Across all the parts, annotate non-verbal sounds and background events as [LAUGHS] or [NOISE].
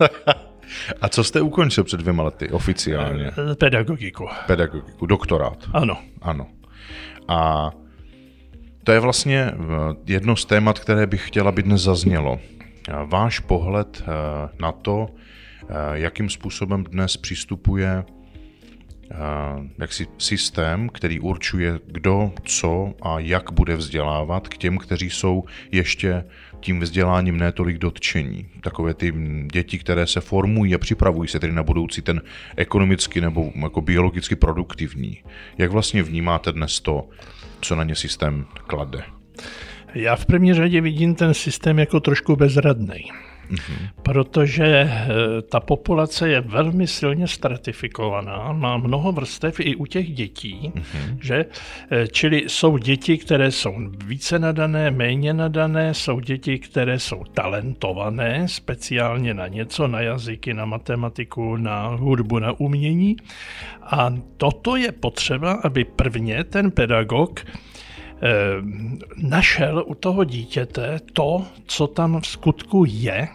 [LAUGHS] A co jste ukončil před dvěma lety oficiálně? Pedagogiku. Pedagogiku, doktorát. Ano. Ano. A to je vlastně eh, jedno z témat, které bych chtěla, aby dnes zaznělo. Váš pohled eh, na to, eh, jakým způsobem dnes přistupuje jaksi systém, který určuje, kdo, co a jak bude vzdělávat k těm, kteří jsou ještě tím vzděláním netolik dotčení. Takové ty děti, které se formují a připravují se tedy na budoucí ten ekonomicky nebo jako biologicky produktivní. Jak vlastně vnímáte dnes to, co na ně systém klade? Já v první řadě vidím ten systém jako trošku bezradný. Mm-hmm. Protože eh, ta populace je velmi silně stratifikovaná, má mnoho vrstev i u těch dětí, mm-hmm. že? Eh, čili jsou děti, které jsou více nadané, méně nadané, jsou děti, které jsou talentované, speciálně na něco, na jazyky, na matematiku, na hudbu, na umění. A toto je potřeba, aby prvně ten pedagog našel u toho dítěte to, co tam v skutku je,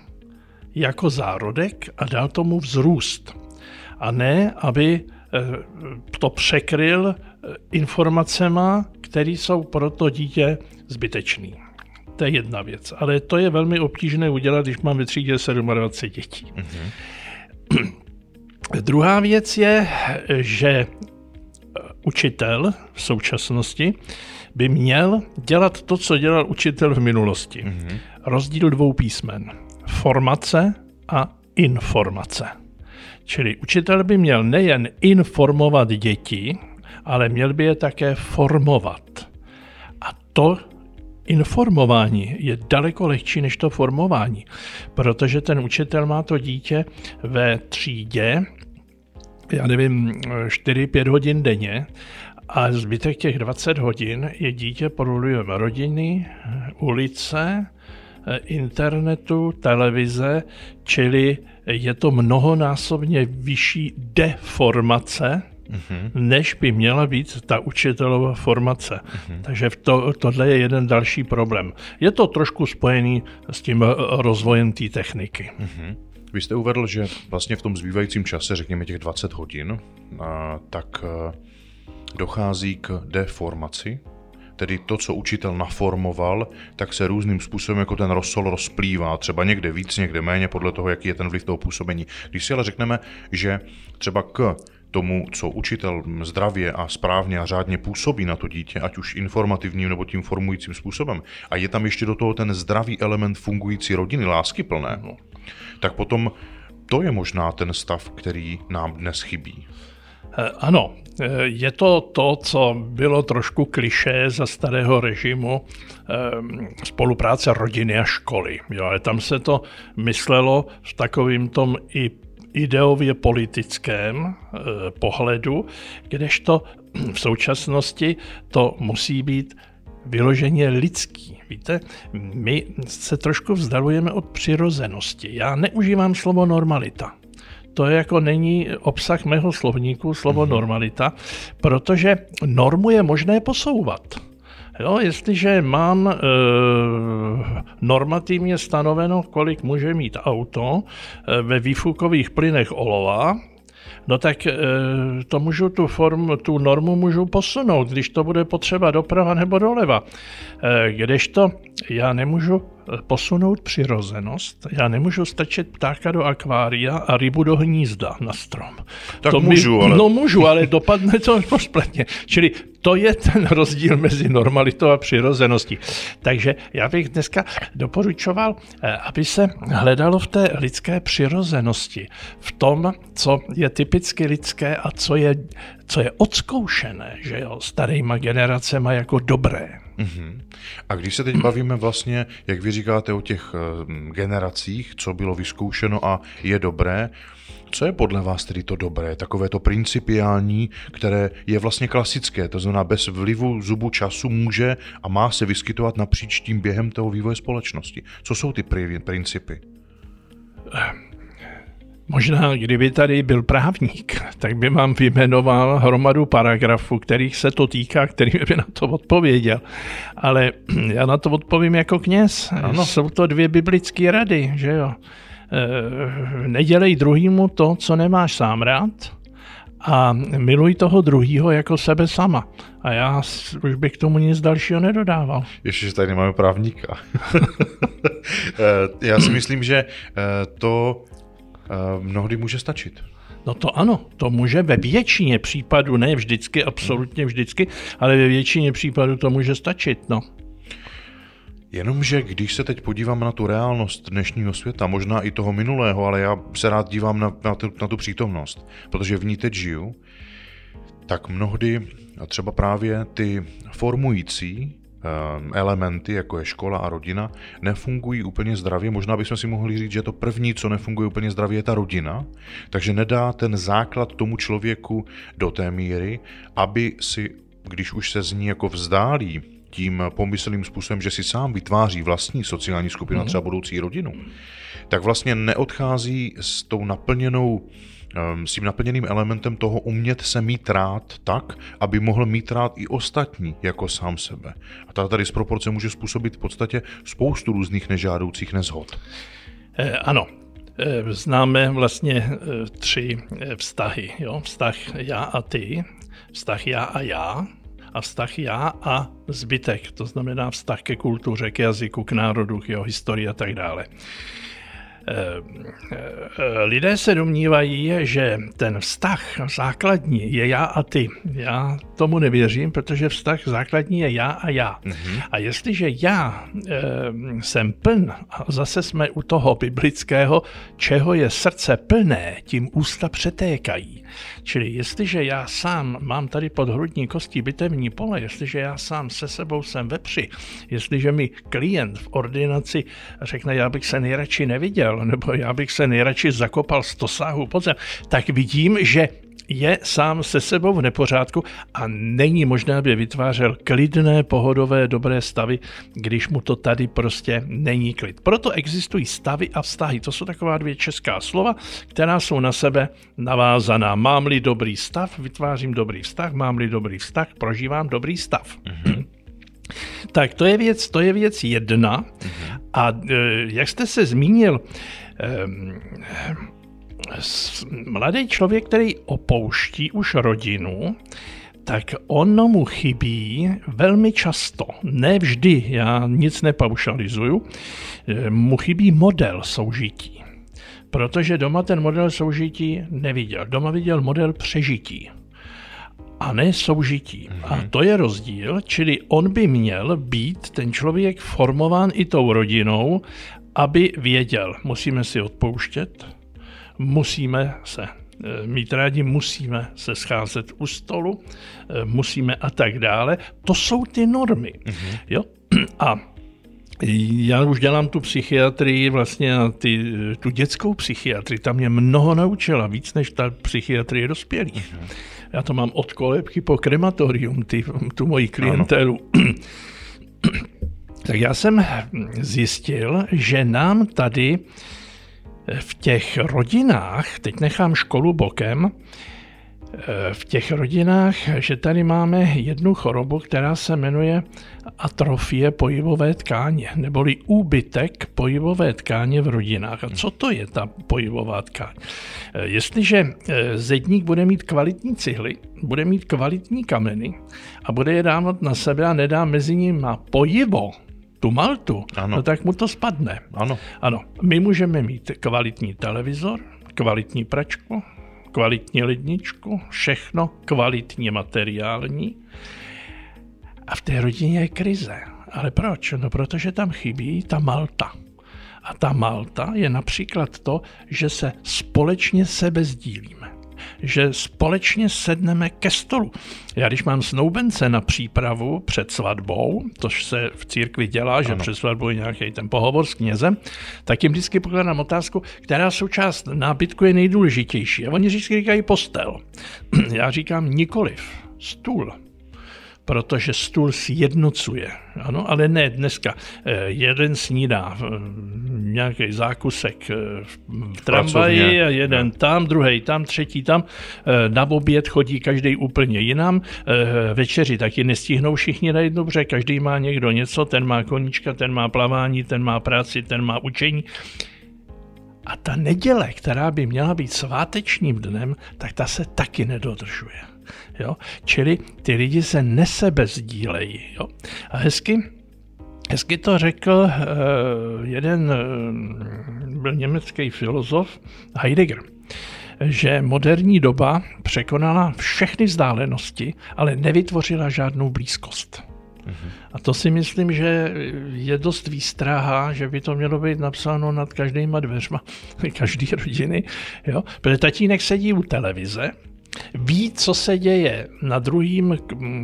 jako zárodek a dal tomu vzrůst. A ne, aby eh, to překryl eh, informacema, které jsou pro to dítě zbytečný. To je jedna věc. Ale to je velmi obtížné udělat, když mám ve třídě 27 dětí. Mm-hmm. Druhá věc je, že učitel v současnosti by měl dělat to, co dělal učitel v minulosti. Mm-hmm. Rozdíl dvou písmen. Formace a informace. Čili učitel by měl nejen informovat děti, ale měl by je také formovat. A to informování je daleko lehčí než to formování, protože ten učitel má to dítě ve třídě, já nevím, 4-5 hodin denně a zbytek těch 20 hodin je dítě pod vlivem rodiny, ulice, internetu, televize, čili je to mnohonásobně vyšší deformace, mm-hmm. než by měla být ta učitelová formace. Mm-hmm. Takže to, tohle je jeden další problém. Je to trošku spojený s tím rozvojem té techniky. Mm-hmm. Vy jste uvedl, že vlastně v tom zbývajícím čase, řekněme těch 20 hodin, tak dochází k deformaci, tedy to, co učitel naformoval, tak se různým způsobem jako ten rozsol rozplývá, třeba někde víc, někde méně, podle toho, jaký je ten vliv toho působení. Když si ale řekneme, že třeba k tomu, co učitel zdravě a správně a řádně působí na to dítě, ať už informativním nebo tím formujícím způsobem, a je tam ještě do toho ten zdravý element fungující rodiny, lásky plného, tak potom to je možná ten stav, který nám dnes chybí. Eh, ano, eh, je to to, co bylo trošku kliše za starého režimu ehm, spolupráce rodiny a školy. Jo, ale tam se to myslelo v takovým tom i ideově politickém eh, pohledu, kdežto v současnosti to musí být vyloženě lidský. Víte, my se trošku vzdalujeme od přirozenosti. Já neužívám slovo normalita to jako není obsah mého slovníku, slovo mm-hmm. normalita, protože normu je možné posouvat. Jo, jestliže mám e, normativně stanoveno, kolik může mít auto e, ve výfukových plynech olova, no tak e, to můžu tu, form, tu normu můžu posunout, když to bude potřeba doprava nebo doleva. E, kdežto já nemůžu posunout přirozenost. Já nemůžu stačit ptáka do akvária a rybu do hnízda na strom. Tak to můžu, mi, ale... No můžu, ale dopadne to [LAUGHS] pospletně. Čili to je ten rozdíl mezi normalitou a přirozeností. Takže já bych dneska doporučoval, eh, aby se hledalo v té lidské přirozenosti, v tom, co je typicky lidské a co je, co je odzkoušené, že jo, starýma generacema jako dobré. Mm-hmm. A když se teď bavíme vlastně, jak vy říkáte o těch eh, generacích, co bylo vyzkoušeno a je dobré, co je podle vás tedy to dobré, takové to principiální, které je vlastně klasické, to znamená bez vlivu zubu času může a má se vyskytovat napříč tím během toho vývoje společnosti. Co jsou ty principy? Možná, kdyby tady byl právník, tak by vám vyjmenoval hromadu paragrafů, kterých se to týká, který by na to odpověděl. Ale [CLEARS THROAT] já na to odpovím jako kněz. Ano. Jsou to dvě biblické rady, že jo? nedělej druhýmu to, co nemáš sám rád a miluj toho druhýho jako sebe sama. A já už bych k tomu nic dalšího nedodával. Ještě, že tady máme právníka. [LAUGHS] já si myslím, že to mnohdy může stačit. No to ano, to může ve většině případů, ne vždycky, absolutně vždycky, ale ve většině případů to může stačit, no. Jenomže když se teď podívám na tu reálnost dnešního světa, možná i toho minulého, ale já se rád dívám na, na, tu, na tu přítomnost, protože v ní teď žiju, tak mnohdy třeba právě ty formující elementy, jako je škola a rodina, nefungují úplně zdravě. Možná bychom si mohli říct, že to první, co nefunguje úplně zdravě, je ta rodina, takže nedá ten základ tomu člověku do té míry, aby si, když už se z ní jako vzdálí tím pomyslným způsobem, že si sám vytváří vlastní sociální skupinu, mm-hmm. třeba budoucí rodinu, tak vlastně neodchází s tou naplněnou Ehm, s tím naplněným elementem toho umět se mít rád tak, aby mohl mít rád i ostatní jako sám sebe. A ta, ta disproporce může způsobit v podstatě spoustu různých nežádoucích nezhod. Eh, ano, eh, známe vlastně eh, tři vztahy. Jo? Vztah já a ty, vztah já a já a vztah já a zbytek. To znamená vztah ke kultuře, k jazyku, k národu, k jeho historii a tak dále. Eh, eh, lidé se domnívají, že ten vztah základní je já a ty. Já tomu nevěřím, protože vztah základní je já a já. Mm-hmm. A jestliže já e, jsem pln, a zase jsme u toho biblického, čeho je srdce plné, tím ústa přetékají. Čili jestliže já sám mám tady pod hrudní kostí bitevní pole, jestliže já sám se sebou jsem vepři, jestliže mi klient v ordinaci řekne, já bych se nejradši neviděl, nebo já bych se nejradši zakopal sto sáhů pod zem, tak vidím, že je sám se sebou v nepořádku a není možné, aby vytvářel klidné, pohodové, dobré stavy, když mu to tady prostě není klid. Proto existují stavy a vztahy. To jsou taková dvě česká slova, která jsou na sebe navázaná. Mám-li dobrý stav, vytvářím dobrý vztah, mám-li dobrý vztah, prožívám dobrý stav. Mm-hmm. Tak to je věc, to je věc jedna. Mm-hmm. A e, jak jste se zmínil, e, mladý člověk, který opouští už rodinu, tak ono mu chybí velmi často, ne vždy, já nic nepaušalizuju, eh, mu chybí model soužití. Protože doma ten model soužití neviděl. Doma viděl model přežití a ne soužití. Mm-hmm. A to je rozdíl, čili on by měl být ten člověk formován i tou rodinou, aby věděl, musíme si odpouštět, musíme se eh, mít rádi, musíme se scházet u stolu, eh, musíme a tak dále. To jsou ty normy. Mm-hmm. Jo? A já už dělám tu psychiatrii, vlastně ty, tu dětskou psychiatrii, tam mě mnoho naučila, víc než ta psychiatrie dospělých. Mm-hmm. Já to mám od kolebky po krematorium, ty, tu moji klientelu. tak já jsem zjistil, že nám tady v těch rodinách, teď nechám školu bokem, v těch rodinách, že tady máme jednu chorobu, která se jmenuje atrofie pojivové tkáně, neboli úbytek pojivové tkáně v rodinách. A co to je ta pojivová tkáň? Eh, jestliže eh, zedník bude mít kvalitní cihly, bude mít kvalitní kameny a bude je dávat na sebe a nedá mezi nimi pojivo, tu maltu, ano. no tak mu to spadne. Ano. Ano, my můžeme mít kvalitní televizor, kvalitní pračku, kvalitní ledničku, všechno kvalitně materiální. A v té rodině je krize. Ale proč? No protože tam chybí ta malta. A ta malta je například to, že se společně sebe sdílíme že společně sedneme ke stolu. Já když mám snoubence na přípravu před svatbou, tož se v církvi dělá, že ano. před svatbou je nějaký ten pohovor s knězem, tak jim vždycky pokládám otázku, která součást nábytku je nejdůležitější. A oni vždycky říkají postel. [CLEARS THROAT] Já říkám nikoliv, stůl protože stůl sjednocuje. Ano, ale ne dneska. Eh, jeden snídá eh, nějaký zákusek eh, v tramvaji a jeden tam, druhý tam, třetí tam. Na oběd chodí každý úplně jinam. Večeři taky nestihnou všichni na jednu, protože každý má někdo něco, ten má koníčka, ten má plavání, ten má práci, ten má učení. A ta neděle, která by měla být svátečním dnem, tak ta se taky nedodržuje. Jo? Čili ty lidi se nesebezdílejí. Jo? A hezky, hezky to řekl uh, jeden uh, byl německý filozof Heidegger že moderní doba překonala všechny vzdálenosti, ale nevytvořila žádnou blízkost. A to si myslím, že je dost výstraha, že by to mělo být napsáno nad každýma dveřma [LAUGHS] každý rodiny. Jo? Protože tatínek sedí u televize, ví, co se děje na druhém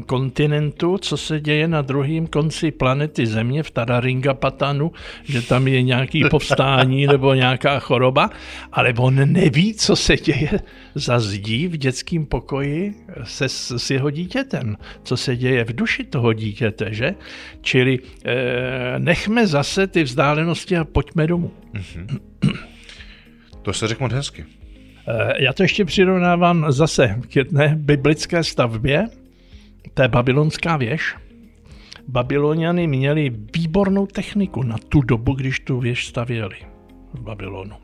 kontinentu, co se děje na druhém konci planety Země v Tararingapatanu, že tam je nějaký [LAUGHS] povstání nebo nějaká choroba, ale on neví, co se děje za zdí v dětském pokoji se, s jeho dítětem, co se děje v duši toho dítěte, že? Čili eh, nechme zase ty vzdálenosti a pojďme domů. Mm-hmm. To se řekl moc hezky. Eh, já to ještě přirovnávám zase k jedné biblické stavbě, to je babylonská věž. Babyloniany měli výbornou techniku na tu dobu, když tu věž stavěli v Babylonu.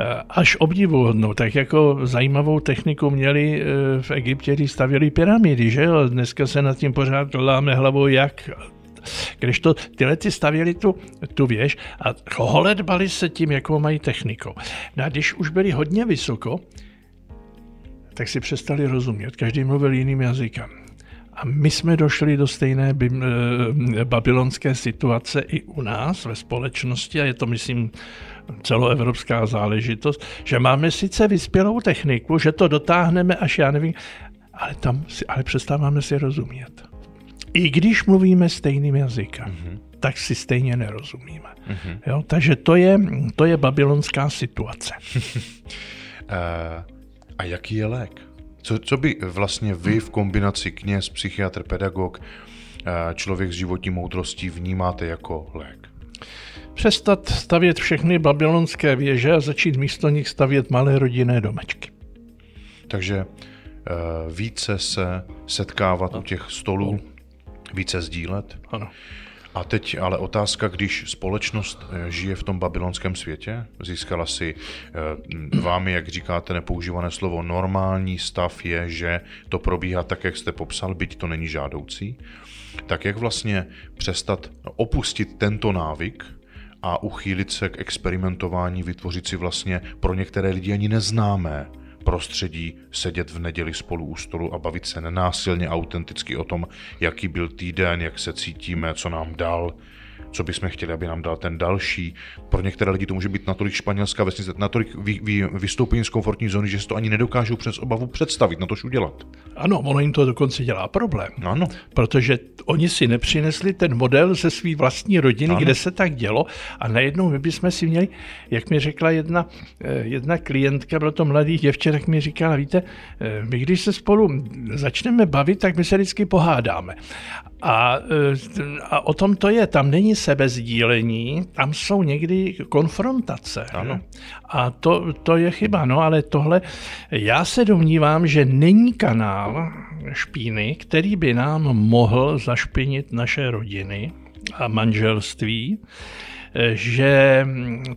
Eh, až obdivuhodnou, tak jako zajímavou techniku měli eh, v Egyptě, když stavěli pyramidy, že jo? Dneska se nad tím pořád láme hlavou, jak když to tyhle ty stavěli tu, tu věž a holedbali se tím, jakou mají techniku. No a když už byli hodně vysoko, tak si přestali rozumět. Každý mluvil jiným jazykem. A my jsme došli do stejné eh, babylonské situace i u nás ve společnosti, a je to, myslím, celoevropská záležitost, že máme sice vyspělou techniku, že to dotáhneme až já nevím, ale, tam si, ale přestáváme si rozumět. I když mluvíme stejným jazykem, mm-hmm. tak si stejně nerozumíme. Mm-hmm. Jo? Takže to je, to je babylonská situace. [LAUGHS] Eh, a jaký je lék? Co, co by vlastně vy v kombinaci kněz, psychiatr, pedagog, eh, člověk s životní moudrostí vnímáte jako lék? Přestat stavět všechny babylonské věže a začít místo nich stavět malé rodinné domečky. Takže uh, více se setkávat no. u těch stolů, no více sdílet. Ano. A teď ale otázka, když společnost eh, žije v tom babylonském světě, získala si eh, vámi, jak říkáte, nepoužívané slovo, normální stav je, že to probíhá tak, jak jste popsal, byť to není žádoucí, tak jak vlastně přestat opustit tento návyk a uchýlit se k experimentování, vytvořit si vlastně pro některé lidi ani neznámé prostředí sedět v neděli spolu u stolu a bavit se nenásilně, autenticky o tom, jaký byl týden, jak se cítíme, co nám dal, co bychom chtěli, aby nám dal ten další. Pro některé lidi to může být natolik španělská vesnice, natolik vy, vy, vystoupení z komfortní zóny, že si to ani nedokážou přes obavu představit, na tož udělat. Ano, ono jim to dokonce dělá problém. Ano. Protože oni si nepřinesli ten model ze své vlastní rodiny, ano. kde se tak dělo a najednou my bychom si měli, jak mi řekla jedna, eh, jedna klientka, bylo to mladý děvče, tak mi říkala, víte, eh, my když se spolu začneme bavit, tak my se vždycky pohádáme. A, eh, a o tom to je, tam není sebezdílení, tam jsou někdy konfrontace. Ano. A to, to je chyba, no ale tohle, já se domnívám, že není kanál špíny, který by nám mohl zašpinit naše rodiny a manželství, že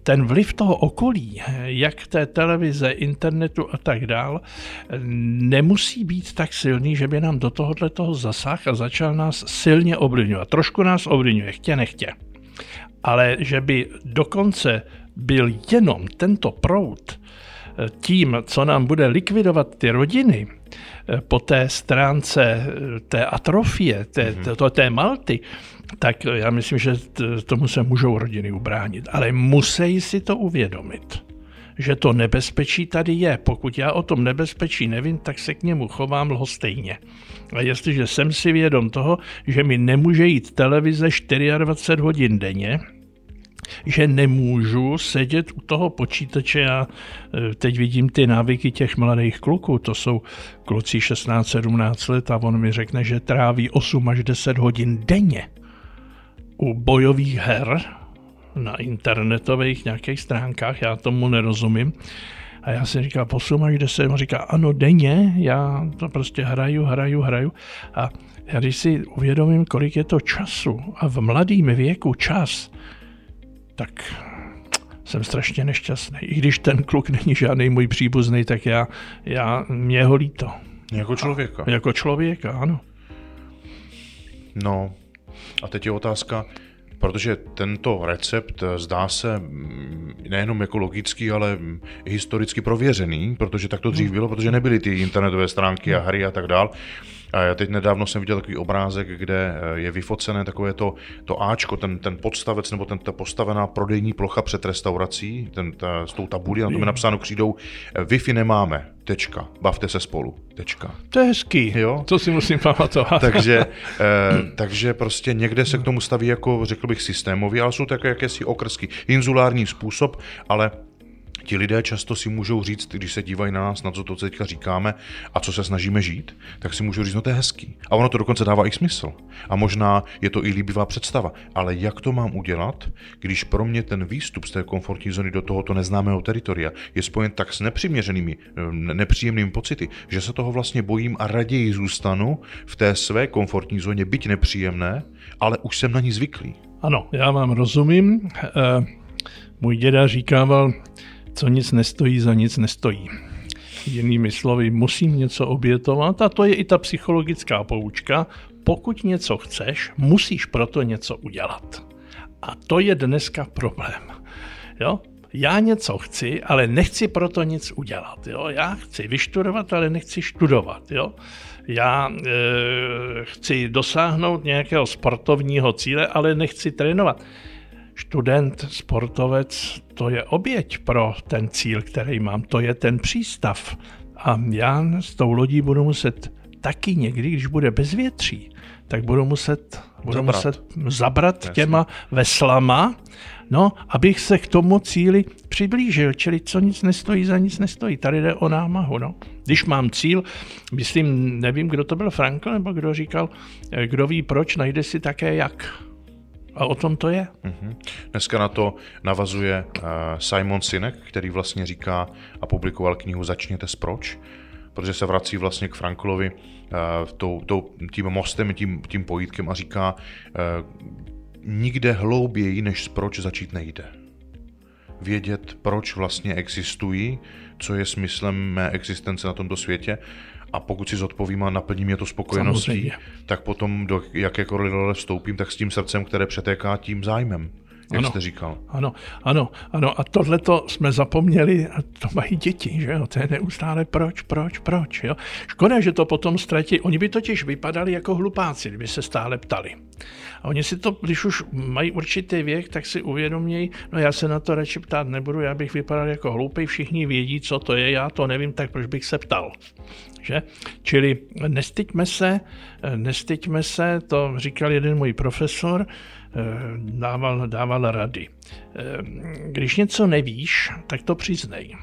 ten vliv toho okolí, jak té televize, internetu a tak dál, nemusí být tak silný, že by nám do tohohle toho zasah a začal nás silně ovlivňovat. Trošku nás ovlivňuje, chtě nechtě. Ale že by dokonce byl jenom tento proud tím, co nám bude likvidovat ty rodiny, po té stránce té atrofie, té, mm-hmm. té, té malty, tak já myslím, že tomu se můžou rodiny ubránit. Ale musí si to uvědomit, že to nebezpečí tady je. Pokud já o tom nebezpečí nevím, tak se k němu chovám lhostejně. A jestliže jsem si vědom toho, že mi nemůže jít televize 24 hodin denně, že nemůžu sedět u toho počítače. Já e, teď vidím ty návyky těch mladých kluků, to jsou kluci 16-17 let a on mi řekne, že tráví 8 až 10 hodin denně u bojových her na internetových nějakých stránkách, já tomu nerozumím. A já si říkal, 8 až 10, on říká, ano, denně, já to prostě hraju, hraju, hraju. A já když si uvědomím, kolik je to času a v mladém věku čas, tak jsem strašně nešťastný. I když ten kluk není žádný můj příbuzný, tak já, já mě ho líto. Jako člověka. A, jako člověka, ano. No, a teď je otázka, protože tento recept zdá se mm, nejenom jako logický, ale historicky prověřený, protože tak to dřív hmm. bylo, protože nebyly ty internetové stránky a hry a tak dál. A já teď nedávno jsem viděl takový obrázek, kde eh, je vyfocené takové to, to Ačko, ten, ten podstavec nebo ten, ta postavená prodejní plocha před restaurací, ten, ta, s tou tabulí, na tom je napsáno křídou, eh, Wi-Fi nemáme, tečka, bavte se spolu, tečka. To je hezký, jo? to si musím pamatovat. takže, eh, [LAUGHS] takže prostě někde se k tomu staví jako, řekl bych, systémový, ale jsou to jako jakési okrsky, inzulární způsob, ale ti lidé často si můžou říct, když se dívají na nás, na co to teďka říkáme a co se snažíme žít, tak si můžou říct, no to je hezký. A ono to dokonce dává i smysl. A možná je to i líbivá představa. Ale jak to mám udělat, když pro mě ten výstup z té komfortní zóny do tohoto neznámého teritoria je spojen tak s nepřiměřenými, nepříjemnými pocity, že se toho vlastně bojím a raději zůstanu v té své komfortní zóně, byť nepříjemné, ale už jsem na ní zvyklý. Ano, já vám rozumím. E, můj děda říkával, co nic nestojí, za nic nestojí. Jinými slovy, musím něco obětovat a to je i ta psychologická poučka. Pokud něco chceš, musíš proto něco udělat. A to je dneska problém. Jo? Já něco chci, ale nechci proto nic udělat. Jo? Já chci vyštudovat, ale nechci študovat. Jo? Já e, chci dosáhnout nějakého sportovního cíle, ale nechci trénovat student, sportovec, to je oběť pro ten cíl, který mám, to je ten přístav. A já s tou lodí budu muset taky někdy, když bude bezvětří, tak budu muset, budu zabrat, muset zabrat Jasně. těma veslama, no, abych se k tomu cíli přiblížil, čili co nic nestojí, za nic nestojí. Tady jde o námahu, no. Když mám cíl, myslím, nevím, kdo to byl, Frankl, nebo kdo říkal, eh, kdo ví proč, najde si také jak. A o tom to je. Mm-hmm. Dneska na to navazuje uh, Simon Sinek, který vlastně říká a publikoval knihu Začněte s proč, protože se vrací vlastně k Franklovi uh, tou, tou, tím mostem, tím, tím pojítkem a říká, uh, nikde hlouběji než s proč začít nejde. Vědět, proč vlastně existují, co je smyslem mé existence na tomto světě a pokud si zodpovím a naplní mě to spokojeností, Samozřejmě. tak potom do jakékoliv role vstoupím, tak s tím srdcem, které přetéká tím zájmem jak ano, jste říkal. Ano, ano, ano. A tohle to jsme zapomněli, a to mají děti, že jo? To je neustále proč, proč, proč, jo? Škoda, že to potom ztratí. Oni by totiž vypadali jako hlupáci, kdyby se stále ptali. A oni si to, když už mají určitý věk, tak si uvědomějí, no já se na to radši ptát nebudu, já bych vypadal jako hloupý, všichni vědí, co to je, já to nevím, tak proč bych se ptal. Že? Čili nestyďme se, nestyďme se, to říkal jeden můj profesor, Eh, dával, dával rady. Eh, když něco nevíš, tak to přiznej.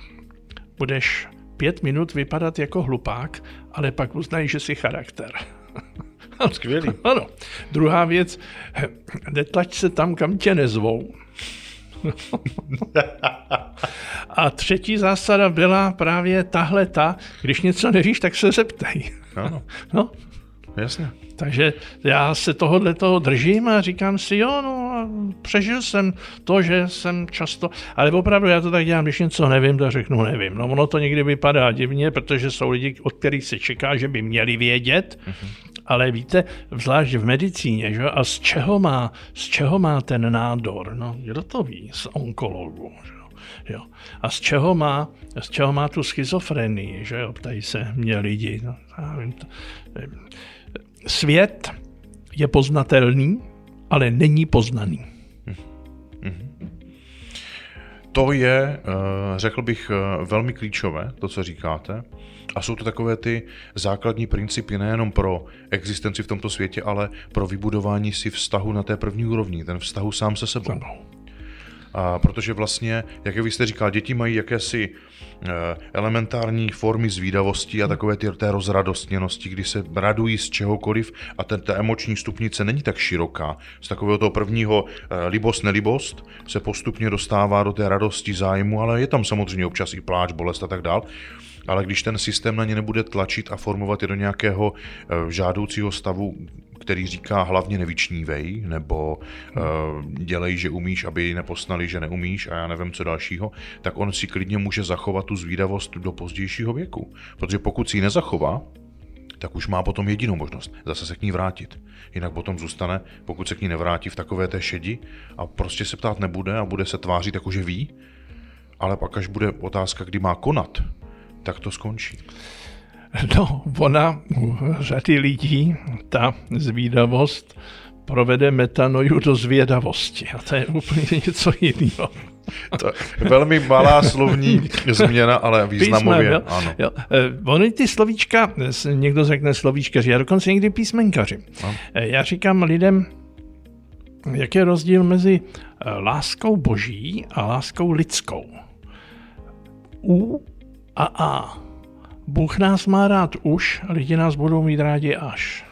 Budeš pět minut vypadat jako hlupák, ale pak uznají, že jsi charakter. [LAUGHS] Skvělý. ano. Druhá věc, netlač se tam, kam tě nezvou. [LAUGHS] A třetí zásada byla právě tahle ta, když něco nevíš, tak se zeptej. Ano. No. Jasně. Takže já se tohohle toho držím a říkám si, jo, no, přežil jsem to, že jsem často, ale opravdu já to tak dělám, když něco nevím, tak řeknu nevím. No ono to někdy vypadá divně, protože jsou lidi, od kterých se čeká, že by měli vědět, mm-hmm. ale víte, zvlášť v medicíně, že? a z čeho má, z čeho má ten nádor? No, kdo to ví? Z onkologu. Že? Jo. A z čeho, má, z čeho má tu schizofrenii, že jo, ptají se mě lidi. No, já vím to. Svět je poznatelný, ale není poznaný. To je, eh, řekl bych, eh, velmi klíčové, to, co říkáte. A jsou to takové ty základní principy nejenom pro existenci v tomto světě, ale pro vybudování si vztahu na té první úrovni, ten vztahu sám se sebou. A protože vlastně, jak vy jste říkal, děti mají jakési eh, elementární formy zvídavosti a takové ty, té rozradostněnosti, kdy se radují z čehokoliv a ten, ta emoční stupnice není tak široká. Z takového toho prvního eh, libost, nelibost se postupně dostává do té radosti zájmu, ale je tam samozřejmě občas i pláč, bolest a tak dál. Ale když ten systém na ně nebude tlačit a formovat je do nějakého eh, žádoucího stavu, který říká hlavně nevyčnívej, nebo uh, dělej, že umíš, aby neposnali, že neumíš a já nevím co dalšího, tak on si klidně může zachovat tu zvídavost do pozdějšího věku. Protože pokud si ji nezachová, tak už má potom jedinou možnost, zase se k ní vrátit. Jinak potom zůstane, pokud se k ní nevrátí v takové té šedi a prostě se ptát nebude a bude se tvářit jako, že ví, ale pak až bude otázka, kdy má konat, tak to skončí. [LAUGHS] No, ona u řady lidí, ta zvídavost, provede metanoju do zvědavosti. A to je úplně něco jiného. [LAUGHS] To je velmi malá slovní [LAUGHS] změna, ale významově Písmem, jo? ano. Jo. Eh, Ony ty slovíčka, někdo řekne slovíčkaři, já dokonce někdy písmenkaři. No. Eh, já říkám lidem, jaký je rozdíl mezi eh, láskou boží a láskou lidskou. U a A. Bůh nás má rád už, lidi nás budou mít rádi až.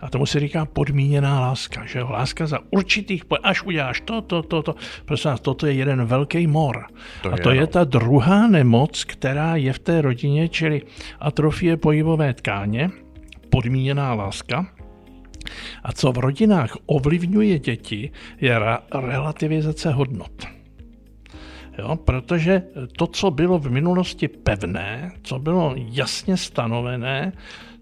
A tomu se říká podmíněná láska, že jo? Láska za určitých, až uděláš to, to, to, to. Prosím vás, toto je jeden velký mor. To a to je, je ta druhá nemoc, která je v té rodině, čili atrofie pohybové tkáně, podmíněná láska. A co v rodinách ovlivňuje děti, je relativizace hodnot. Jo, protože to, co bylo v minulosti pevné, co bylo jasně stanovené,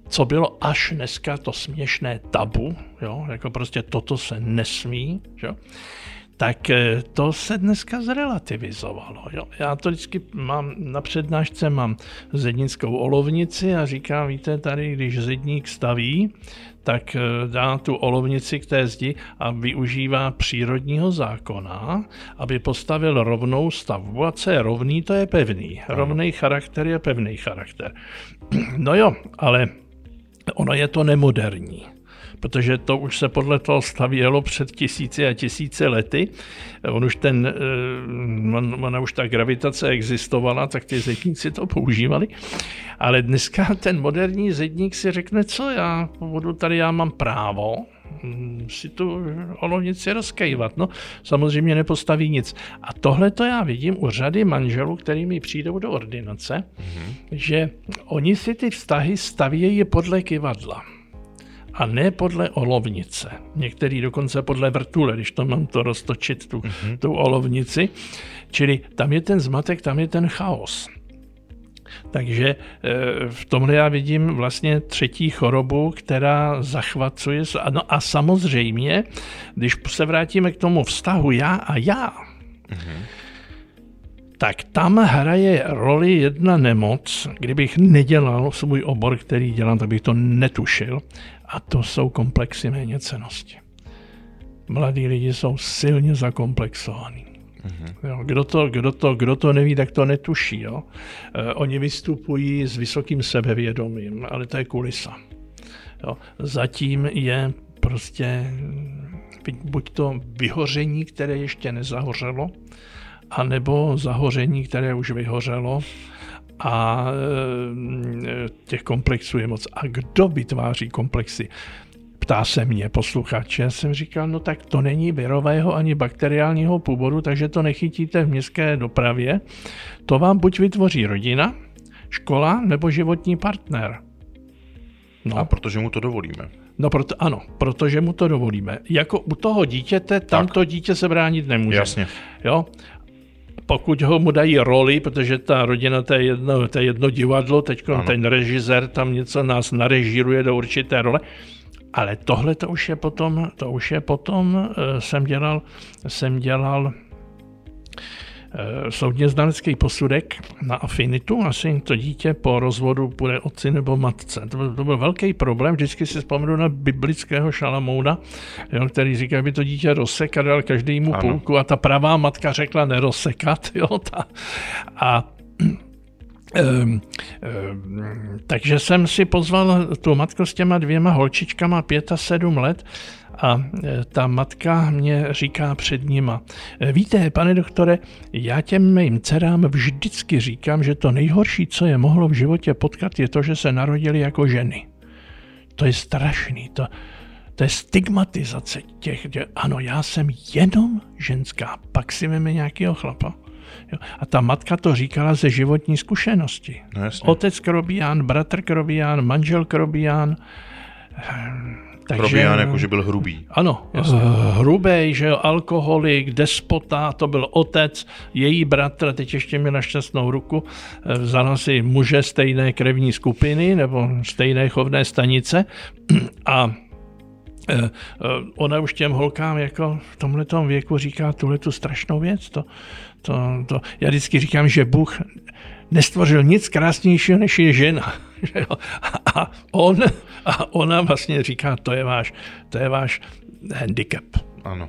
co bylo až dneska to směšné tabu, jo, jako prostě toto se nesmí, jo, tak eh, to se dneska zrelativizovalo. Jo. Já to vždycky mám na přednášce, mám zednickou olovnici a říkám, víte, tady, když zedník staví, tak eh, dá tu olovnici k té zdi a využívá přírodního zákona, aby postavil rovnou stavbu. A co je rovný, to je pevný. Rovný charakter je pevný charakter. [CLEARS THROAT] No jo, ale ono je to nemoderní protože to už se podle toho stavělo před tisíci a tisíce lety. On už ten, eh, ona už ta gravitace existovala, tak ty zedníci to používali. Ale dneska ten moderní zedník si řekne, co já budu tady, já mám právo, hm, si tu olovnici rozkejvat. No, samozřejmě nepostaví nic. A tohle to já vidím u řady manželů, kterými přijdou do ordinace, mm-hmm. že oni si ty vztahy stavějí podle kivadla a ne podle olovnice. Některý dokonce podle vrtule, když to mám to roztočit, tu, mm-hmm. tu olovnici. Čili tam je ten zmatek, tam je ten chaos. Takže e, v tomhle já vidím vlastně třetí chorobu, která zachvacuje. No a samozřejmě, když se vrátíme k tomu vztahu já a já, mm-hmm. tak tam hraje roli jedna nemoc. Kdybych nedělal svůj obor, který dělám, tak bych to netušil. A to jsou komplexy méněcenosti. Mladí lidi jsou silně zakomplexovaní. Mm-hmm. Jo, kdo, to, kdo, to, kdo to neví, tak to netuší. Jo. E, oni vystupují s vysokým sebevědomím, ale to je kulisa. Jo. Zatím je prostě buď to vyhoření, které ještě nezahořelo, anebo zahoření, které už vyhořelo a e, těch komplexů je moc. A kdo vytváří komplexy? Ptá se mě posluchač. Já jsem říkal, no tak to není virového ani bakteriálního původu, takže to nechytíte v městské dopravě. To vám buď vytvoří rodina, škola nebo životní partner. No. A protože mu to dovolíme. No proto, ano, protože mu to dovolíme. Jako u toho dítěte, tam tak. to dítě se bránit nemůže. Jasně. Jo? Pokud ho mu dají roli, protože ta rodina, to je jedno, to je jedno divadlo, teď ten režisér tam něco nás narežíruje do určité role, ale tohle to už je potom, to už je potom, uh, jsem dělal, jsem dělal Eh, soudně znalecký posudek na afinitu, asi to dítě po rozvodu bude otci nebo matce. To byl, to byl velký problém, vždycky si vzpomenu na biblického šalamouda, jo, který říká, aby to dítě rozsekat, dal každému půlku a ta pravá matka řekla nerozsekat. [LAUGHS] Jo, ta, a takže jsem si pozval tu matku s těma dvěma holčičkama, pět a sedm let, a e, ta matka mě říká před nima, e, víte, pane doktore, já těm mým dcerám vždycky říkám, že to nejhorší, co je mohlo v životě potkat, je to, že se narodili jako ženy. To je strašný, to, to je stigmatizace těch, že ano, já jsem jenom ženská, pak si veme nějakého chlapa. Jo. A ta matka to říkala ze životní zkušenosti. No, Otec Krobián, bratr Krobián, manžel Krobián, Takže, Probíhán jako, že byl hrubý. Ano, Jasně. hrubý, že jo, alkoholik, despota, to byl otec, její bratr, teď ještě mi na šťastnou ruku, eh, vzal si muže stejné krevní skupiny nebo stejné chovné stanice [CLEARS THROAT] a eh, eh, ona už těm holkám jako v tomhle věku říká tuhle tu strašnou věc. To, to, to, já vždycky říkám, že Bůh nestvořil nic krásnějšího, než je žena. [LAUGHS] A on a ona vlastně říká, to je váš, to je váš handicap. Ano.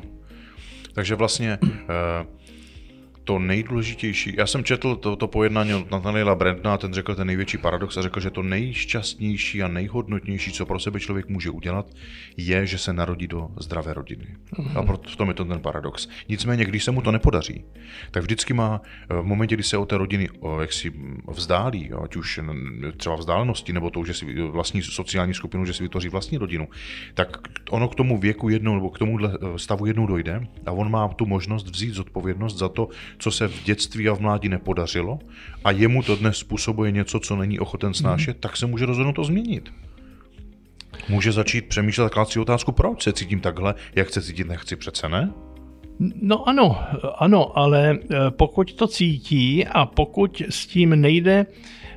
Takže vlastně uh, to nejdůležitější, já jsem četl to, to pojednání od Nathaniela Brandna a ten řekl ten největší paradox a řekl, že to nejšťastnější a nejhodnotnější, co pro sebe člověk může udělat, je, že se narodí do zdravé rodiny. Mm-hmm. A proto v tom je to ten paradox. Nicméně, když se mu to nepodaří, tak vždycky má eh, v momentě, kdy se o té rodiny jak si vzdálí, ať už třeba vzdálenosti, nebo to, že si vlastní sociální skupinu, že si vytvoří vlastní rodinu, tak ono k tomu věku jednou nebo k tomu eh, stavu jednou dojde a on má tu možnost vzít zodpovědnost za to, co se v dětství a v mládí nepodařilo a jemu to dnes způsobuje něco, co není ochoten snášet, mm. tak se může rozhodnout to změnit. Může začít přemýšlet a si otázku, proč se cítím takhle, jak se cítit nechci, přece ne? No ano, ano, ale eh, pokud to cítí a pokud s tím nejde,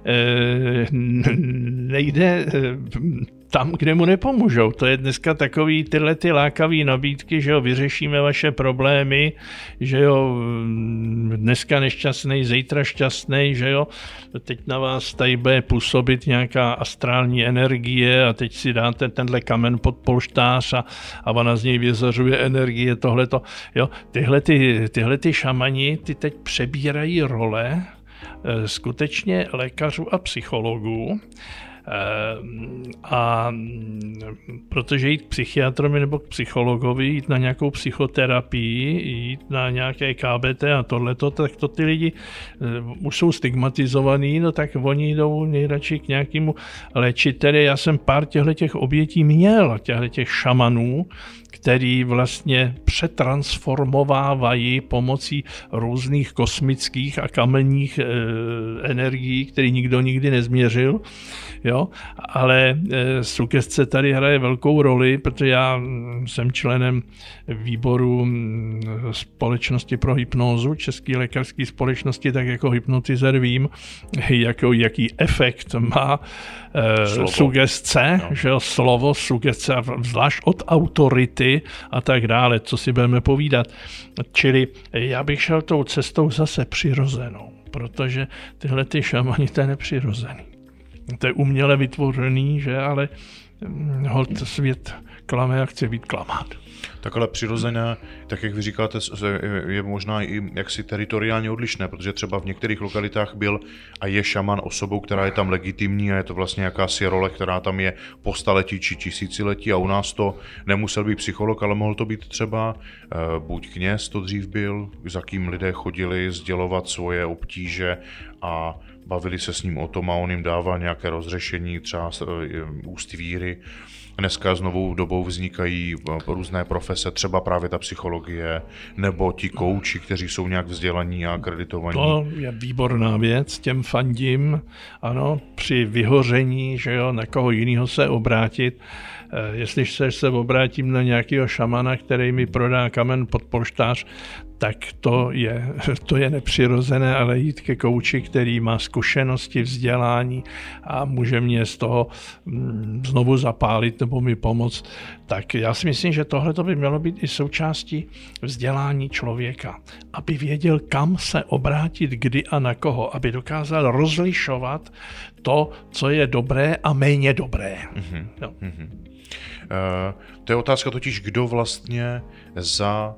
eh, nejde eh, tam, kde mu nepomůžou. To je dneska takový tyhle ty lákavé nabídky, že jo, vyřešíme vaše problémy, že jo, dneska nešťastný, zítra šťastný, že jo, teď na vás tady bude působit nějaká astrální energie a teď si dáte tenhle kamen pod polštář a, a ona z něj vyzařuje energie, tohleto, jo, tyhle ty, tyhle ty šamani, ty teď přebírají role eh, skutečně lékařů a psychologů a protože jít k psychiatrovi nebo k psychologovi, jít na nějakou psychoterapii, jít na nějaké KBT a tohleto, tak to ty lidi eh, už jsou stigmatizovaní, no tak oni jdou nejradši k nějakému léčiteli. Já jsem pár těchto těch obětí měl, těchto těch šamanů, který vlastně přetransformovávají pomocí různých kosmických a kamenních e, energií, který nikdo nikdy nezměřil. Jo? Ale e, sugestce tady hraje velkou roli, protože já jsem členem výboru společnosti pro hypnózu, České lékařské společnosti, tak jako hypnotizer vím, jako, jaký efekt má e, sugestce, no. že slovo, sugestce, zvlášť od autority a tak dále, co si budeme povídat. Čili já bych šel tou cestou zase přirozenou, protože tyhle ty šamani, to je nepřirozený. To je uměle vytvořený, že, ale hm, hold svět klame a chce být klamát. Tak ale přirozeně, tak jak vy říkáte, je možná i jaksi teritoriálně odlišné, protože třeba v některých lokalitách byl a je šaman osobou, která je tam legitimní a je to vlastně jakási role, která tam je po staletí či tisíciletí a u nás to nemusel být psycholog, ale mohl to být třeba eh, buď kněz, to dřív byl, za kým lidé chodili sdělovat svoje obtíže a bavili se s ním o tom a on jim dával nějaké rozřešení, třeba eh, úst víry. Dneska s novou dobou vznikají eh, různé profese, třeba právě ta psychologie, nebo ti kouči, kteří jsou nějak vzdělaní a akreditovaní. To je výborná věc, těm fandím, ano, při vyhoření, že jo, na koho jiného se obrátit. Eh, jestli se, se obrátím na nějakého šamana, který mi prodá kamen pod polštář, tak to je, [LAUGHS] to je nepřirozené, ale jít ke kouči, který má zkušenosti, vzdělání a může mě z toho mm, znovu zapálit nebo mi pomoct, tak já si myslím, že tohle by mělo být i součástí vzdělání člověka, aby věděl, kam se obrátit, kdy a na koho, aby dokázal rozlišovat to, co je dobré a méně dobré. Mm-hmm. No. Mm-hmm. Uh, to je otázka totiž, kdo vlastně za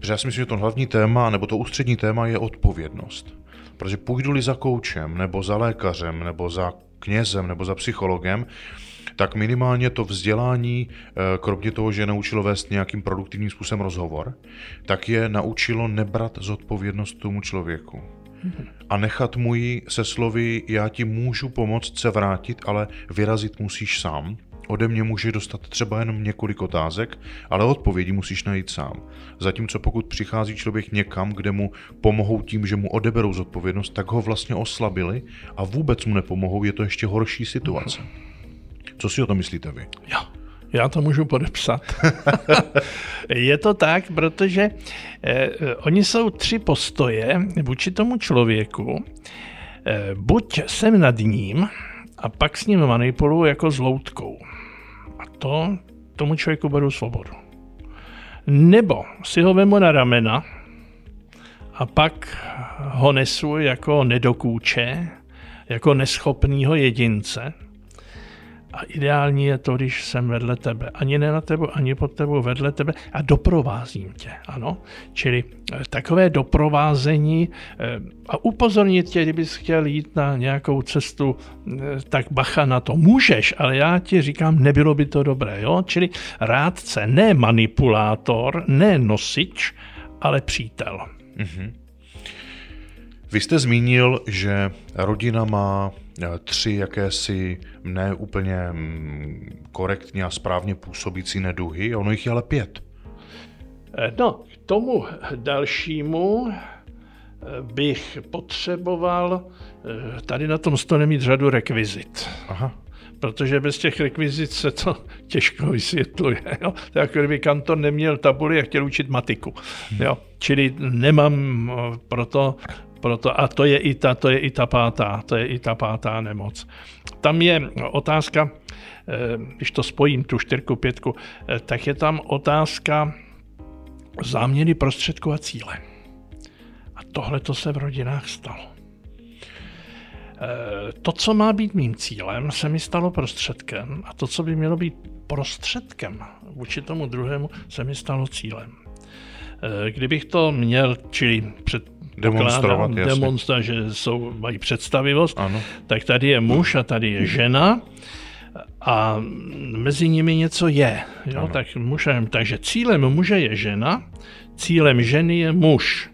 Protože já si myslím, že to hlavní téma, nebo to ústřední téma je odpovědnost. Protože půjdu-li za koučem, nebo za lékařem, nebo za knězem, nebo za psychologem, tak minimálně to vzdělání, eh, kromě toho, že naučilo vést nějakým produktivním způsobem rozhovor, tak je naučilo nebrat zodpovědnost tomu člověku. A nechat mu ji se slovy, já ti můžu pomoct se vrátit, ale vyrazit musíš sám, Ode mě může dostat třeba jenom několik otázek, ale odpovědi musíš najít sám. Zatímco pokud přichází člověk někam, kde mu pomohou tím, že mu odeberou zodpovědnost, tak ho vlastně oslabili a vůbec mu nepomohou, je to ještě horší situace. Co si o to myslíte vy? Jo, Já to můžu podepsat. [LAUGHS] je to tak, protože eh, oni jsou tři postoje vůči tomu člověku. Eh, buď jsem nad ním a pak s ním manipuluju jako s loutkou. To tomu člověku beru svobodu. Nebo si ho vemu na ramena a pak ho nesu jako nedokůče, jako neschopného jedince – a ideální je to, když jsem vedle tebe. Ani ne na tebe, ani pod tebou, vedle tebe a doprovázím tě. Ano? Čili eh, takové doprovázení eh, a upozornit tě, kdybys chtěl jít na nějakou cestu, eh, tak bacha na to. Můžeš, ale já ti říkám, nebylo by to dobré. Jo? Čili rádce, ne manipulátor, ne nosič, ale přítel. Mm-hmm. Vy jste zmínil, že rodina má tři jakési ne úplně mm, korektně a správně působící neduhy, ono jich je ale pět. Eh, no, k tomu dalšímu eh, bych potřeboval tady na tom stole mít řadu rekvizit. Aha. Protože bez těch rekvizit se to [LAUGHS] těžko vysvětluje. Jo? To jako kdyby kantor neměl tabuli a chtěl učit matiku. Jo? Čili nemám proto proto, a to je, i ta, to je i ta pátá, to je i ta pátá nemoc. Tam je otázka, eh, když to spojím, tu čtyřku, pětku, eh, tak je tam otázka záměny prostředku a cíle. A tohle to se v rodinách stalo. Eh, to, co má být mým cílem, se mi stalo prostředkem a to, co by mělo být prostředkem vůči tomu druhému, se mi stalo cílem. Kdybych to měl, čili před demonstrovat, demonstrovat, že jsou, mají představivost, ano. tak tady je muž a tady je žena a mezi nimi něco je. Jo? Tak mužem, takže cílem muže je žena, cílem ženy je muž.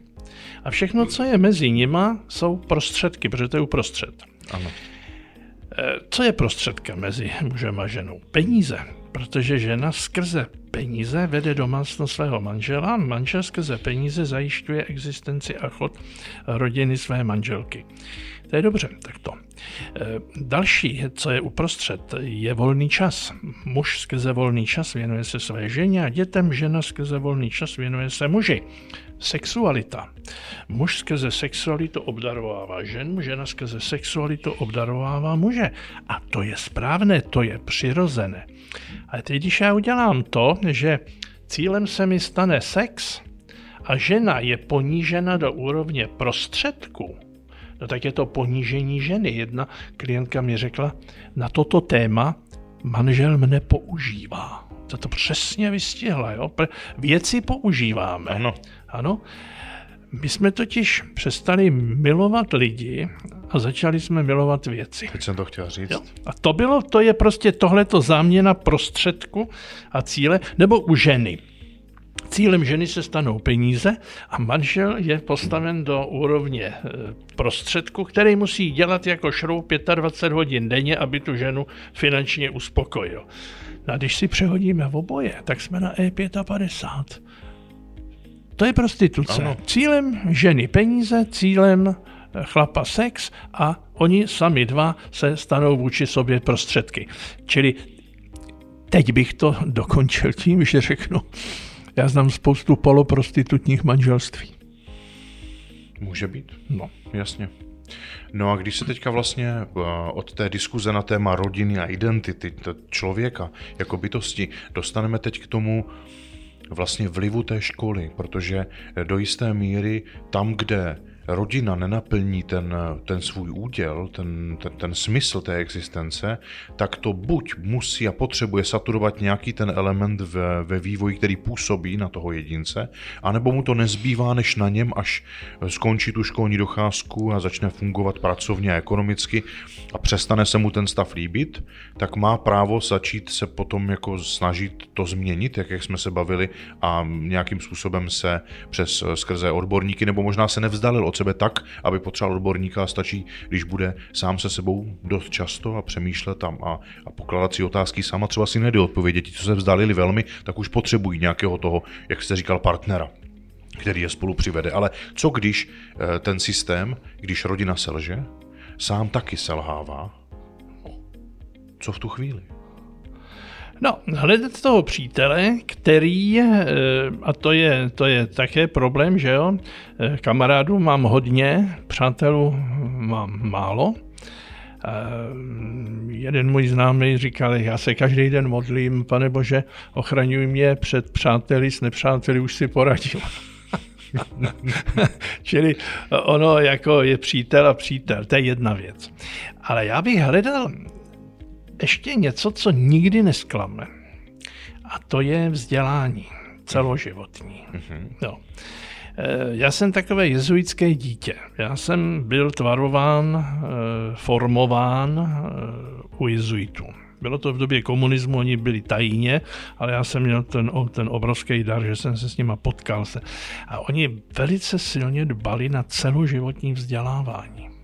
A všechno, co je mezi nima, jsou prostředky, protože to je uprostřed. Ano. E, co je prostředkem mezi mužem a ženou? Peníze protože žena skrze peníze vede domácnost svého manžela, manžel skrze peníze zajišťuje existenci a chod rodiny své manželky. To je dobře, tak to. E, další, co je uprostřed, je volný čas. Muž skrze volný čas věnuje se své ženě a dětem, žena skrze volný čas věnuje se muži. Sexualita. Muž skrze sexualitu obdarovává ženu, žena skrze sexualitu obdarovává muže. A to je správné, to je přirozené. Ale teď, když já udělám to, že cílem se mi stane sex a žena je ponížena do úrovně prostředku, no tak je to ponížení ženy. Jedna klientka mi řekla, na toto téma manžel mne používá. To to přesně vystihla, jo? Věci používáme. Ano. Ano. My jsme totiž přestali milovat lidi a začali jsme milovat věci. Teď jsem to chtěl říct. Jo. A to bylo, to je prostě tohleto záměna prostředku a cíle, nebo u ženy. Cílem ženy se stanou peníze a manžel je postaven do úrovně e, prostředku, který musí dělat jako šroub 25 hodin denně, aby tu ženu finančně uspokojil. No a když si přehodíme v oboje, tak jsme na E55. To je prostituce. Ano. Cílem ženy peníze, cílem chlapa sex a oni sami dva se stanou vůči sobě prostředky. Čili teď bych to [LAUGHS] dokončil tím, že řeknu, já znám spoustu poloprostitutních manželství. Může být. No. Jasně. No a když se teďka vlastně eh, od té diskuze na téma rodiny a identity člověka jako bytosti dostaneme teď k tomu vlastně vlivu té školy, protože do jisté míry tam, kde rodina nenaplní ten, ten svůj úděl, ten, ten, ten smysl té existence, tak to buď musí a potřebuje saturovat nějaký ten element ve, ve vývoji, který působí na toho jedince, anebo mu to nezbývá než na něm, až skončí tu školní docházku a začne fungovat pracovně a ekonomicky a přestane se mu ten stav líbit, tak má právo začít se potom jako snažit to změnit, jak, jak jsme se bavili, a nějakým způsobem se přes skrze odborníky, nebo možná se nevzdalil od sebe tak, aby potřeboval odborníka a stačí, když bude sám se sebou dost často a přemýšlet tam a, a pokládat si otázky sama třeba si nejde odpovědět. Ti, co se vzdálili velmi, tak už potřebují nějakého toho, jak jste říkal, partnera který je spolu přivede. Ale co když eh, ten systém, když rodina selže, sám taky selhává? Co v tu chvíli? No, hledat toho přítele, který, eh, a to je, to je také problém, že jo, eh, kamarádů mám hodně, přátelů mám málo. Jeden můj známý říkal, já se každý den modlím, pane Bože, ochraňuj mě před přáteli, s nepřáteli už si poradil. [LAUGHS] Čili ono jako je přítel a přítel, to je jedna věc. Ale já bych hledal ještě něco, co nikdy nesklame. A to je vzdělání celoživotní. No. Já jsem takové jezuitské dítě. Já jsem byl tvarován, eh, formován eh, u jezuitů. Bylo to v době komunismu, oni byli tajně, ale já jsem měl ten, ten obrovský dar, že jsem se s nima potkal. Se. A oni velice silně dbali na celoživotní vzdělávání.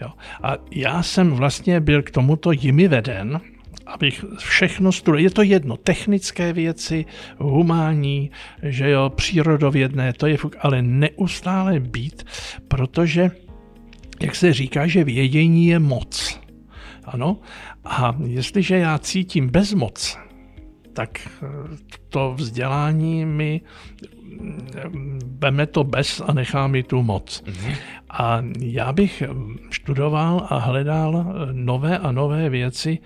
Jo. A já jsem vlastně byl k tomuto jimi veden, abych všechno studoval. Je to jedno, technické věci, humání, že jo, přírodovědné, to je fuk, ale neustále být, protože, jak se říká, že vědění je moc. Ano, a jestliže já cítím bezmoc, tak eh, to vzdělání mi veme to bez a nechá mi tu moc. Mm-hmm. A já bych študoval a hledal nové a nové věci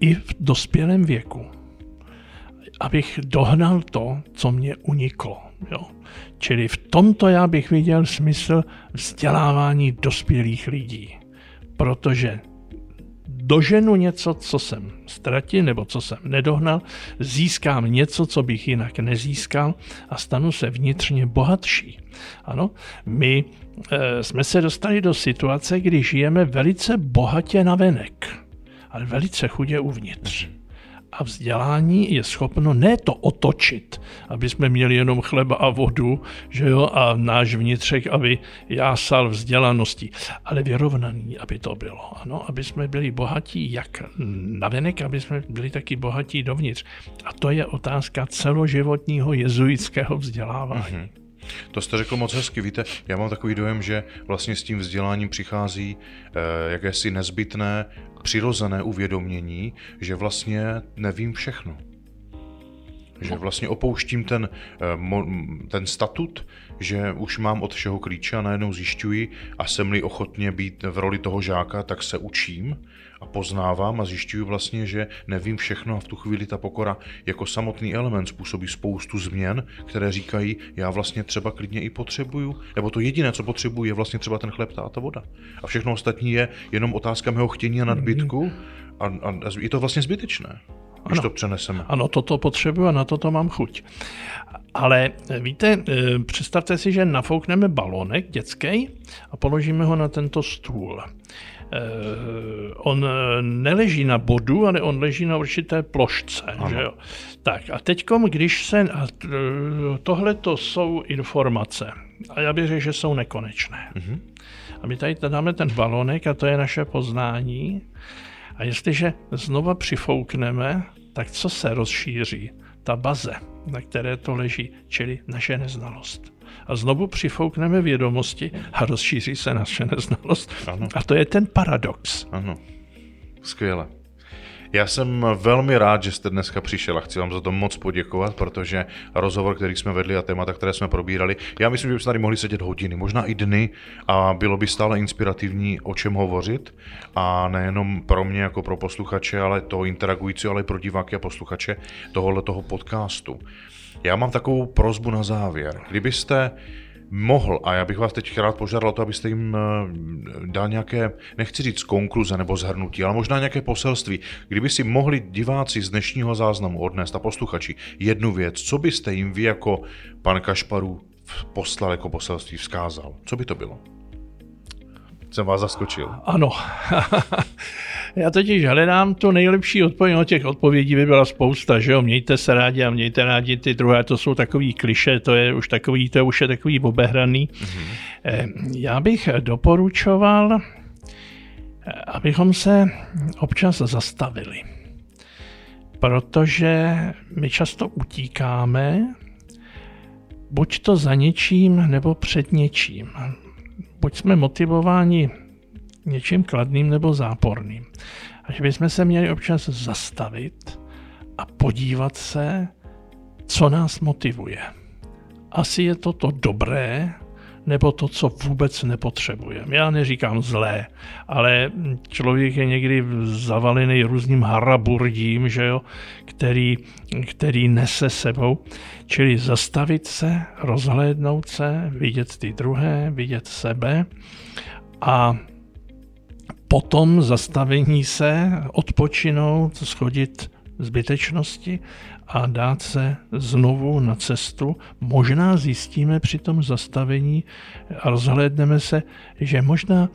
i v dospělém věku, abych dohnal to, co mě uniklo. Jo. Čili v tomto já bych viděl smysl vzdělávání dospělých lidí, protože doženu něco, co jsem ztratil nebo co jsem nedohnal, získám něco, co bych jinak nezískal a stanu se vnitřně bohatší. Ano, my e, jsme se dostali do situace, kdy žijeme velice bohatě na venek, ale velice chudě uvnitř. A vzdělání je schopno ne to otočit, aby jsme měli jenom chleba a vodu, že jo, a náš vnitřek, aby jásal vzdělanosti, ale vyrovnaný, aby to bylo. Ano, aby jsme byli bohatí jak navenek, aby jsme byli taky bohatí dovnitř. A to je otázka celoživotního jezuitského vzdělávání. Mm-hmm. To jste řekl moc hezky. Víte, já mám takový dojem, že vlastně s tím vzděláním přichází eh, jakési nezbytné, přirozené uvědomění, že vlastně nevím všechno. Že vlastně opouštím ten, eh, ten statut, že už mám od všeho klíče a najednou zjišťuji a jsem-li ochotně být v roli toho žáka, tak se učím a poznávám a zjišťuju vlastně, že nevím všechno a v tu chvíli ta pokora jako samotný element způsobí spoustu změn, které říkají, já vlastně třeba klidně i potřebuju, nebo to jediné, co potřebuji, je vlastně třeba ten chléb a ta voda. A všechno ostatní je jenom otázka mého chtění a nadbytku a, a, a je to vlastně zbytečné když ano. to přeneseme. Ano, toto potřebuji a na toto mám chuť. Ale víte, eh, představte si, že nafoukneme balonek dětský a položíme ho na tento stůl. Eh, on eh, neleží na bodu, ale on leží na určité plošce. Že jo? Tak a teď, když se... Tohle to jsou informace. A já bych řekl, že jsou nekonečné. Mm-hmm. A my tady dáme ten balonek a to je naše poznání. A jestliže znova přifoukneme, tak co se rozšíří? Ta baze, na které to leží, čili naše neznalost. A znovu přifoukneme vědomosti a rozšíří se naše neznalost. Ano. A to je ten paradox. Ano, skvěle. Já jsem velmi rád, že jste dneska přišel a chci vám za to moc poděkovat, protože rozhovor, který jsme vedli a témata, které jsme probírali, já myslím, že bychom tady mohli sedět hodiny, možná i dny a bylo by stále inspirativní, o čem hovořit a nejenom pro mě jako pro posluchače, ale to interagující, ale i pro diváky a posluchače tohohle toho podcastu. Já mám takovou prozbu na závěr. Kdybyste mohl, a já bych vás teď rád požádal to, abyste jim eh, dal nějaké, nechci říct konkluze nebo zhrnutí, ale možná nějaké poselství. Kdyby si mohli diváci z dnešního záznamu odnést a posluchači jednu věc, co byste jim vy jako pan Kašparu poslal jako poselství, vzkázal? Co by to bylo? Jsem vás zaskočil. Ano. [LAUGHS] Já totiž hledám tu nejlepší odpověď, no těch odpovědí by byla spousta, že jo, mějte se rádi a mějte rádi ty druhé, to jsou takový kliše, to je už takový, to už je takový obehraný. Mm-hmm. Já bych doporučoval, eh, abychom se občas zastavili, protože my často utíkáme, buď to za něčím, nebo před něčím. Buď jsme motivováni něčím kladným nebo záporným. A že bychom se měli občas zastavit a podívat se, co nás motivuje. Asi je to to dobré, nebo to, co vůbec nepotřebujeme. Já neříkám zlé, ale člověk je někdy zavalený různým haraburdím, že jo, který, který nese sebou. Čili zastavit se, rozhlédnout se, vidět ty druhé, vidět sebe a potom zastavení se, odpočinout, schodit zbytečnosti a dát se znovu na cestu. Možná zjistíme při tom zastavení a rozhlédneme se, že možná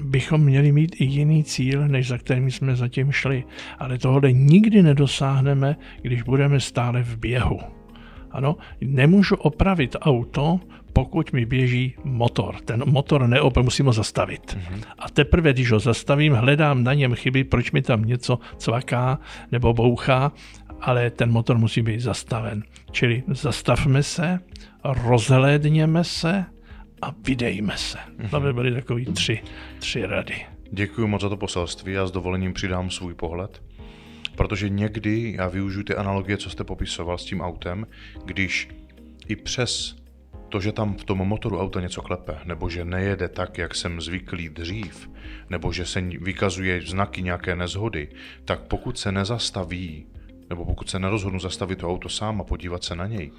bychom měli mít i jiný cíl, než za kterým jsme zatím šli. Ale tohle nikdy nedosáhneme, když budeme stále v běhu. Ano, nemůžu opravit auto, pokud mi běží motor. Ten motor neopět musím ho zastavit. Mm-hmm. A teprve, když ho zastavím, hledám na něm chyby, proč mi tam něco cvaká nebo bouchá, ale ten motor musí být zastaven. Čili zastavme se, rozhlédněme se a vydejme se. Mm-hmm. To by byly takový tři, tři rady. Děkuji moc za to poselství. Já s dovolením přidám svůj pohled. Protože někdy já využiju ty analogie, co jste popisoval s tím autem, když i přes to, že tam v tom motoru auta něco klepe, nebo že nejede tak, jak jsem zvyklý dřív, nebo že se vykazuje znaky nějaké nezhody, tak pokud se nezastaví, nebo pokud se nerozhodnu zastavit to auto sám a podívat se na něj,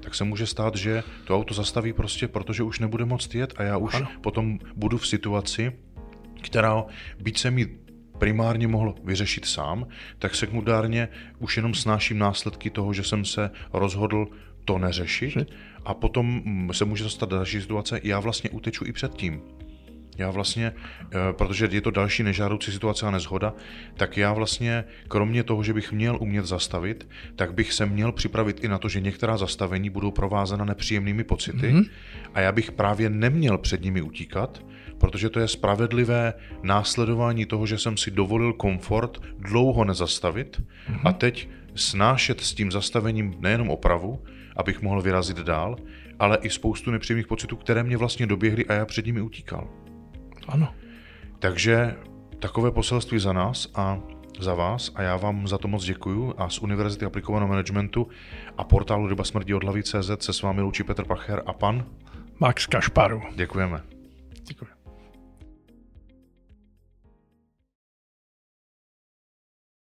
tak se může stát, že to auto zastaví prostě, protože už nebude moc jet a já už ano. potom budu v situaci, která byť se mi primárně mohl vyřešit sám, tak sekundárně už jenom snáším následky toho, že jsem se rozhodl to neřešit a potom mm, se může dostat další situace, já vlastně uteču i před tím. Já vlastně, eh, protože je to další nežádoucí situace a nezhoda, tak já vlastně, kromě toho, že bych měl umět zastavit, tak bych se měl připravit i na to, že některá zastavení budou provázena nepříjemnými pocity mm-hmm. a já bych právě neměl před nimi utíkat, protože to je spravedlivé následování toho, že jsem si dovolil komfort dlouho nezastavit mm-hmm. a teď snášet s tím zastavením nejenom opravu, abych mohl vyrazit dál, ale i spoustu nepříjemných pocitů, které mě vlastně doběhly a já před nimi utíkal. Ano. Takže takové poselství za nás a za vás a já vám za to moc děkuju a z Univerzity aplikovaného managementu a portálu Ryba smrdí od hlavy CZ se s vámi loučí Petr Pacher a pan Max Kašparu. Děkujeme.